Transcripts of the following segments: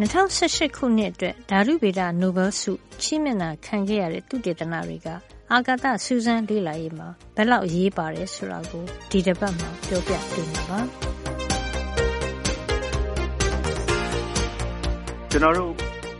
2018ခုနှစ်အတွက်ဓာတုဗေဒနိုဘယ်ဆုချီးမြှင့်တာခံခဲ့ရတဲ့သုတေသနတွေကအာကာသစူးစမ်းလေ့လာရေးမှာဘယ်လောက်အရေးပါတယ်ဆိုတာကိုဒီတစ်ပတ်မှာပြောပြပေးမှာပါကျွန်တော်တို့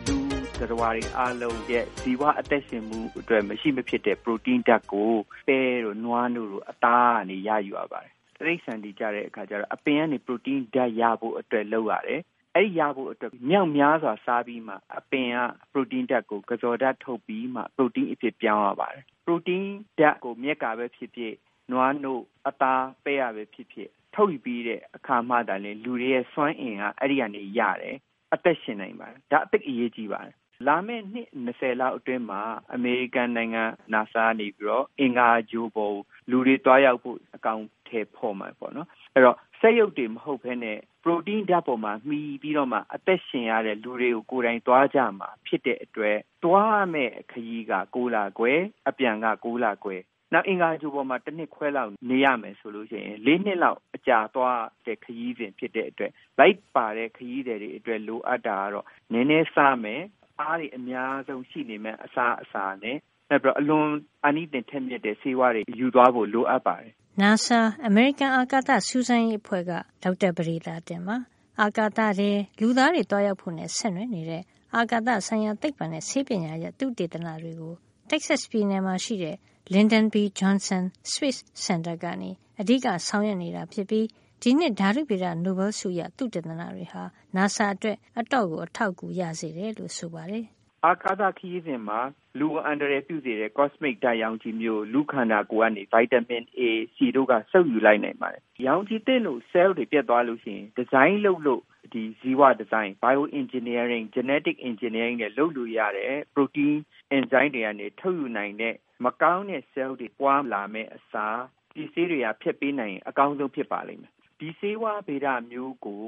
လူသတ္တဝါတွေအားလုံးရဲ့ဇီဝအသက်ရှင်မှုအတွက်မရှိမဖြစ်တဲ့ပရိုတင်းဓာတ်ကိုပဲတို့နွားတို့အသားကနေရယူရပါတယ်တိရစ္ဆာန်တွေကြတဲ့အခါကျတော့အပင်ကနေပရိုတင်းဓာတ်ရဖို့အတွက်လုပ်ရတယ် အဲ့ဒီရဖို့အတွက်မြောက်များစွာစားပြီးမှအပင်ကပရိုတင်းဓာတ်ကိုကစော်ဓာတ်ထုတ်ပြီးမှပရိုတင်းအဖြစ်ပြောင်းရပါတယ်ပရိုတင်းဓာတ်ကိုမြက်ကပဲဖြစ်ဖြစ်နွားနို့အသားပဲရပဲဖြစ်ဖြစ်ထုတ်ယူပြီးတဲ့အခါမှသာလေလူတွေရဲ့စွမ်းအင်ကအဲ့ဒီကနေရတယ်အသက်ရှင်နိုင်ပါတယ်ဒါအသိအရေးကြီးပါတယ်လာမယ့်နှစ်20လောက်အတွင်းမှာအမေရိကန်နိုင်ငံ NASA နေပြီးတော့အင်္ဂါဂျိုးပေါ်လူတွေတွားရောက်ဖို့အကောင့်ထဲပေါ်မှာပေါ့နော် အဲ့တော့စက်ရုပ်တွေမဟုတ်ဘဲနဲ့ပရိုတင်းဓာတ်ပေါ်မှာမှီပြီးတော့မှအသက်ရှင်ရတဲ့လူတွေကိုကိုယ်တိုင်သွားကြမှာဖြစ်တဲ့အတွက်သွားမဲ့ခရီးက6လခွဲအပြန်က6လခွဲနောက်အင်္ဂါဂျိုပေါ်မှာတစ်နှစ်ခွဲလောက်နေရမယ်ဆိုလို့ရှိရင်၄နှစ်လောက်အကြာသွားတဲ့ခရီးစဉ်ဖြစ်တဲ့အတွက်လိုက်ပါတဲ့ခရီးတွေအတွက်လိုအပ်တာကတော့နည်းနည်းစားမယ်အားတွေအများဆုံးရှိနေမဲ့အစားအစာနဲ့နောက်ပြီးအလွန်အနိသင်ထက်မြက်တဲ့ဆေးဝါးတွေယူသွားဖို့လိုအပ်ပါတယ်။ NASA အမေရိကန်အာကာသစူးစမ်းရေးအဖွဲ့က ဒေါက်တာပရိသာတင်ပါ အာကာသထဲ လူသားတွေတွားရောက်ဖို့နဲ့ ဆက်နွယ်နေတဲ့ အာကာသဆိုင်ရာ သိပ္ပံနဲ့ ဆေးပညာရဲ့သုတေသနတွေကို Texas ပြည်နယ်မှာရှိတဲ့ Lyndon B. Johnson Space Center ကနေ အဓိက ဆောင်ရွက်နေတာဖြစ်ပြီး ဒီနှစ်ဓာတုဗေဒ နိုဘယ်ဆုရ သုတေသနတွေဟာ NASA အတွက် အတော့်ကို အထောက်အကူ ရစေတယ်လို့ ဆိုပါတယ်။ အာကာသခရီးစဉ်မှာလူအန္တရာယ်ပြုစေတဲ့ cosmic ဓာတ်ရောင်ခြည်မျိုးလူခန္ဓာကိုယ်ကနေ vitamin A, C တို့ကစုပ်ယူလိုက်နိုင်ပါတယ်။ရောင်ခြည်သင့်လို့ cell တွေပျက်သွားလို့ရှိရင်ဒီဇိုင်းလုပ်လို့ဒီဇီဝဒီဇိုင်း bio engineering genetic engineering နဲ့လုပ်လို့ရတဲ့ protein enzyme တွေကနေထုတ်ယူနိုင်တဲ့မကောင်းတဲ့ cell တွေပွားလာမဲ့အစားဒီဆေးတွေကဖျက်ပေးနိုင်ရင်အကောင်းဆုံးဖြစ်ပါလိမ့်မယ်ဒီဆေးဝါးဗေဒမျိုးကို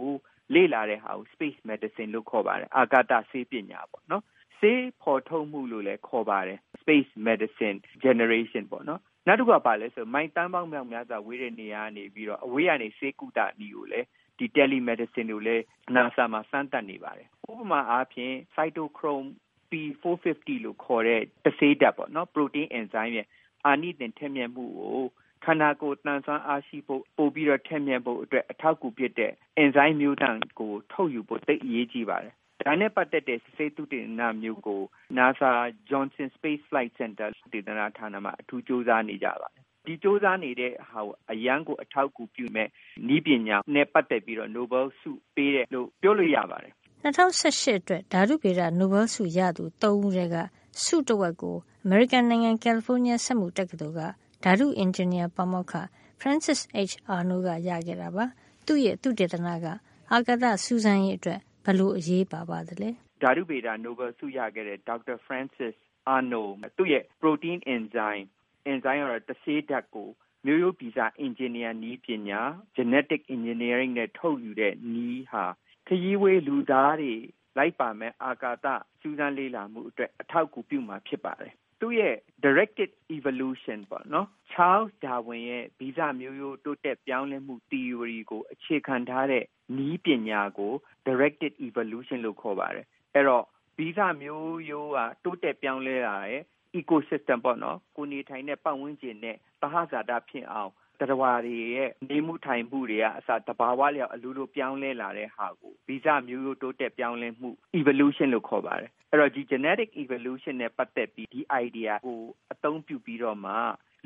လေ့လာတဲ့ဟာကို space medicine လို့ခေါ်ပါတယ်အာကာသဆေးပညာပေါ့နော် ဆေးဖော်ထုတ်မှုလို့လည်းခေါ်ပါတယ် space medicine generation ပေါ့နော်နောက်တစ်ခုကပါလဲဆိုမိုင်းတန်းပေါင်းမြောက်များစွာဝေးတဲ့နေရာကနေပြီးတော့အဝေးကနေဆေးကုသနည်းကိုလည်းဒီ telemedicine ကိုလည်း NASA မှာစမ်းသပ်နေပါတယ်ဥပမာအားဖြင့် cytochrome P450 လို့ခေါ်တဲ့တဆေးဓာတ်ပေါ့နော် protein enzyme ရဲ့အာနိသင်ထက်မြက်မှုကိုခန္ဓာကိုယ်တန်ဆွမ်းအားရှိဖို့ပိုပြီးတော့ထက်မြက်ဖို့အတွက်အထောက်အကူဖြစ်တဲ့ enzyme မျိုးတံကိုထုတ်ယူဖို့သိအရေးကြီးပါတယ်။ ဒါနဲ့ပတ်သက်တဲ့စေတုတေနမျိုးကို NASA Johnson Space Flight Center ဒေသနာဌာနမှာအထူးစူးစမ်းနေကြပါတယ်။ဒီစူးစမ်းနေတဲ့ဟာကိုအရန်ကိုအထောက်အကူပြုမဲ့ဤပညာနဲ့ပတ်သက်ပြီးတော့ Nobel ဆုပေးတယ်လို့ပြောလို့ရပါတယ်။2018အတွက်ဓာတုဗေဒ Nobel ဆုရသူ၃ဦးထဲကဆုတဝက်ကိုအမေရိကန်နိုင်ငံကယ်လီဖိုးနီးယားစက်မှုတက္ကသိုလ်ကဓာတုအင်ဂျင်နီယာပါမောက္ခ Francis H. Arnold ကရခဲ့တာပါ။သူ့ရဲ့သုတေသနကအာကာသစူးစမ်းရေးအတွက် ဘယ်လိုအရေးပါပါသလဲ။ဓာတုဗေဒနိုဘယ်ဆုရခဲ့တဲ့ Dr. Francis Arnold သူ့ရဲ့ protein enzyme enzyme ကတော့တဆေးဓာတ်ကိုမျိုးရိုးဗီဇအင်ဂျင်နီယာနည်းပညာ genetic engineering နဲ့ထုတ်ယူတဲ့နည်းဟာခရီးဝေးလူသားတွေလိုက်ပါမဲ့အာကာသစူးစမ်းလေ့လာမှုအတွက်အထောက်အကူပြုမှာဖြစ်ပါတယ် သူ့ရဲ့ directed evolution ပေါ့နော် Charles Darwin ရဲ့ဗီဇမျိုးရိုးတိုးတက်ပြောင်းလဲမှု theory ကိုအခြေခံထားတဲ့နီးပညာကို directed evolution လို့ခေါ်ပါတယ်အဲ့တော့ဗီဇမျိုးရိုးကတိုးတက်ပြောင်းလဲလာတဲ့ ecosystem ပေါ့နော်ကိုနေထိုင်တဲ့ပတ်ဝန်းကျင်နဲ့သဟဇာတဖြစ်အောင်တရဝါတွေရဲ့နေမှုထိုင်မှုတွေကအစတဘာဝလျောက်အလိုလိုပြောင်းလဲလာတဲ့ဟာကိုဗီဇမျိုးရိုးတိုးတက်ပြောင်းလဲမှု evolution လို့ခေါ်ပါတယ် အဲ့တော့ဒီ genetic evolution နဲ့ပတ်သက်ပြီးဒီ idea ကိုအသုံးပြုပြီးတော့မှ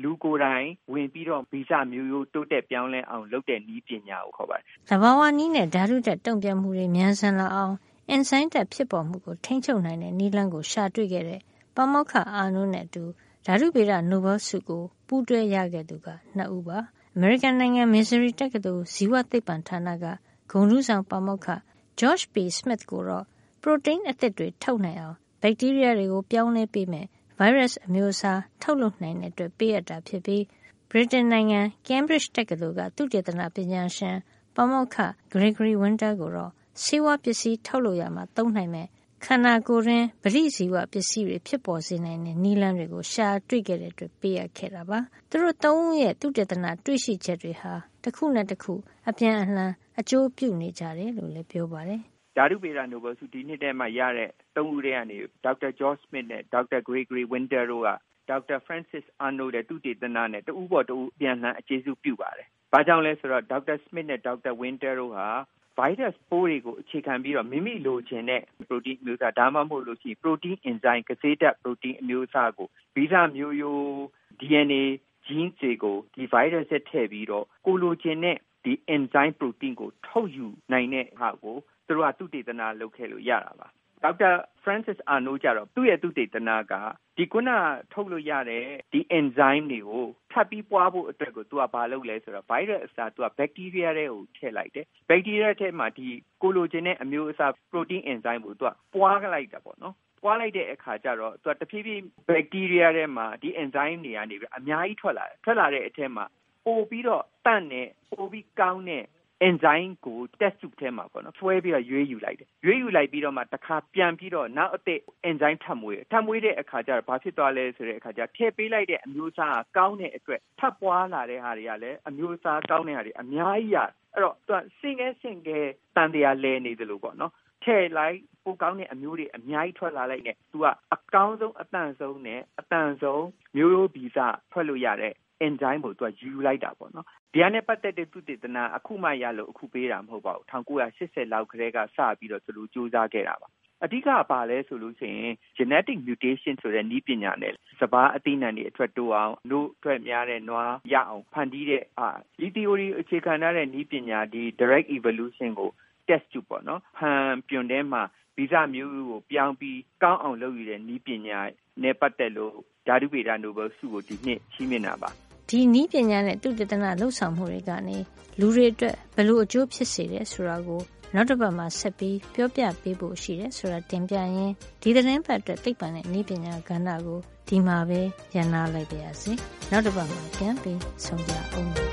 လူကိုယ်တိုင်ဝင်ပြီးတော့ဗီဇမျိုးရိုးတိုးတက်ပြောင်းလဲအောင်လုပ်တဲ့နည်းပညာကိုခေါ်ပါတယ်။သဘာဝနည်းနဲ့ဓာတုတက်တုံ့ပြန်မှုတွေမြန်ဆန်လာအောင်အင်ဆိုင်တက်ဖြစ်ပေါ်မှုကိုထိန်းချုပ်နိုင်တဲ့နည်းလမ်းကိုရှာတွေ့ခဲ့တဲ့ပမောက္ခအာနိုးနဲ့အတူဓာတုဗေဒနိုဘယ်ဆုကိုပူးတွဲရခဲ့သူကနှစ်ဦးပါ။အမေရိကန်နိုင်ငံမစ်ဇူရီတက္ကသိုလ်ဇီဝသိပ္ပံဌာနကဂုဏ်ထူးဆောင်ပါမောက္ခ George P. Smith ကိုတော့ ပရိုတိန်းအသစ်တွေ ထုတ်နိုင်အောင် ဘက်တီးရီးယားတွေကို ပြောင်းလဲပေးမယ်ဗိုင်းရပ်စ်အမျိုးအစား ထုတ်လုပ်နိုင်တဲ့အတွက် ပေးအပ်တာဖြစ်ပြီး ဗြိတိန်နိုင်ငံ Cambridge တက္ကသိုလ်က သုတေသနပညာရှင် ပါမောက္ခ Gregory Winter ကိုတော့ ဆေးဝါးပစ္စည်း ထုတ်လုပ်ရမှာ သုံးနိုင်မဲ့ခန္ဓာကိုယ်တွင်းပရိဇီဝပစ္စည်းတွေ ဖြစ်ပေါ်စေနိုင်တဲ့ နည်းလမ်းတွေကို ရှာတွေ့ခဲ့တဲ့အတွက် ပေးအပ်ခဲ့တာပါ။သူတို့သုံးဦးရဲ့ သုတေသန တွေ့ရှိချက်တွေဟာ တခုနဲ့တခု အပြန်အလှန် အကျိုးပြုနေကြတယ်လို့လည်း ပြောပါတယ် ဓာတုဗေဒနိုဘယ်ဆုဒီနှစ်ထဲမှာရတဲ့သုံးဦးထဲကနေဒေါက်တာဂျော့စမစ်နဲ့ဒေါက်တာဂရေဂရီဝင်းတာတို့ကဒေါက်တာဖရန့်စစ်အာနိုတဲ့သူတေသနနဲ့တဦးပေါ်တဦးပြန်လှန်အခြေစုပြုပါတယ်။ဘာကြောင့်လဲဆိုတော့ဒေါက်တာစမစ်နဲ့ဒေါက်တာဝင်းတာတို့ဟာ virus ပိုးတွေကိုအခြေခံပြီးတော့မိမိလိုချင်တဲ့ protein အမျိုးအစားဒါမှမဟုတ်လို့ရှိရင် protein enzyme ကစေးဓာတ် protein အမျိုးအစားကိုဗီဇမျိုးရိုး DNA gene တွေကိုဒီ virus နဲ့ထည့်ပြီးတော့ကိုလိုချင်တဲ့ ဒီ enzyme protein ကို ထုတ်ယူနိုင်တဲ့ဟာကိုသူတို့ကသုတေသနလုပ်ခဲ့လို့ရတာပါဒေါက်တာ Francis Arnold ကျတော့သူ့ရဲ့သုတေသနကဒီခုနထုတ်လို့ရတဲ့ဒီ enzyme တွေကိုထပ်ပြီးပွားဖို့အတွက်ကိုသူကဘာလုပ်လဲဆိုတော့ virus အစားသူက bacteria တွေကိုထည့်လိုက်တယ် bacteria ထဲမှာဒီကိုလိုချင်တဲ့အမျိုးအစား protein enzyme ကိုသူကပွားလိုက်တာပေါ့နော်ပွားလိုက်တဲ့အခါကျတော့သူကတဖြည်းဖြည်း bacteria ထဲမှာဒီ enzyme တွေကနေပြီးအများကြီးထွက်လာတယ်ထွက်လာတဲ့အထက်မှာ ပို့ပြီးတော့တန့်နဲ့ပို့ပြီးကောင်းတဲ့ enzyme ကို test tube ထဲမှာပေါ့နော်ဆွဲပြီးတော့ရွေးယူလိုက်တယ်ရွေးယူလိုက်ပြီးတော့မှတစ်ခါပြန်ပြီးတော့နောက်အသစ် enzyme ထပ်မွေးတယ်ထပ်မွေးတဲ့အခါကျတော့ဘာဖြစ်သွားလဲဆိုတဲ့အခါကျထည့်ပေးလိုက်တဲ့အမျိုးအစားကကောင်းတဲ့အတွက်ထပ်ပွားလာတဲ့ဟာတွေကလည်းအမျိုးအစားကောင်းတဲ့ဟာတွေအများကြီးရအဲ့တော့သူကစင်ကဲစင်ကဲတန်တရားလဲနေတယ်လို့ပေါ့နော်ထည့်လိုက်ပိုကောင်းတဲ့အမျိုးတွေအများကြီးထွက်လာလိုက်နဲ့သူကအကောင်းဆုံးအတန်ဆုံးနဲ့အတန်ဆုံးမျိုးရိုးဗီဇထွက်လို့ရတဲ့ enzyme ကိုသူကယူလိုက်တာပေါ့နော်ဒီဟာနဲ့ပတ်သက်တဲ့သူတေသနာအခုမှရလို့အခုပေးတာမဟုတ်ပါဘူး1980လောက်ကလေးကစပြီးတော့သူတို့စူးစမ်းခဲ့တာပါအဓိကပါလဲဆိုလို့ရှိရင် genetic mutation ဆိုတဲ့နည်းပညာနဲ့စဘာအသိဉာဏ်တွေအထွက်တိုးအောင်လို့အတွက်များတဲ့နွားရအောင်ဖန်တီးတဲ့အာဒီ theory အခြေခံထားတဲ့နည်းပညာဒီ direct evolution ကို test tube ပေါ့နော်ဟန်ပြွန်ထဲမှာဗီဇမျိုးကိုပြောင်းပြီးကောင်းအောင်လုပ်ရတဲ့နည်းပညာနဲ့ပတ်သက်လို့ဓာတုဗေဒနိုဘယ်ဆုကိုဒီနှစ်ချီးမြှင့်တာပါ ဒီနီးပညာနဲ့သူတေသနလှုပ်ဆောင်မှုတွေကနေလူတွေအတွက်ဘယ်လိုအကျိုးဖြစ်စေတယ်ဆိုတာကိုနောက်တစ်ပတ်မှာဆက်ပြီးပြောပြပေးဖို့ရှိတယ်ဆိုတာတင်ပြရင်းဒီသတင်းပတ်အတွက်သိပ္ပံနဲ့ဤပညာကဏ္ဍကိုဒီမှာပဲရန်နာလိုက်ပါရစေနောက်တစ်ပတ်မှာပြန်ပြီးဆုံကြအောင်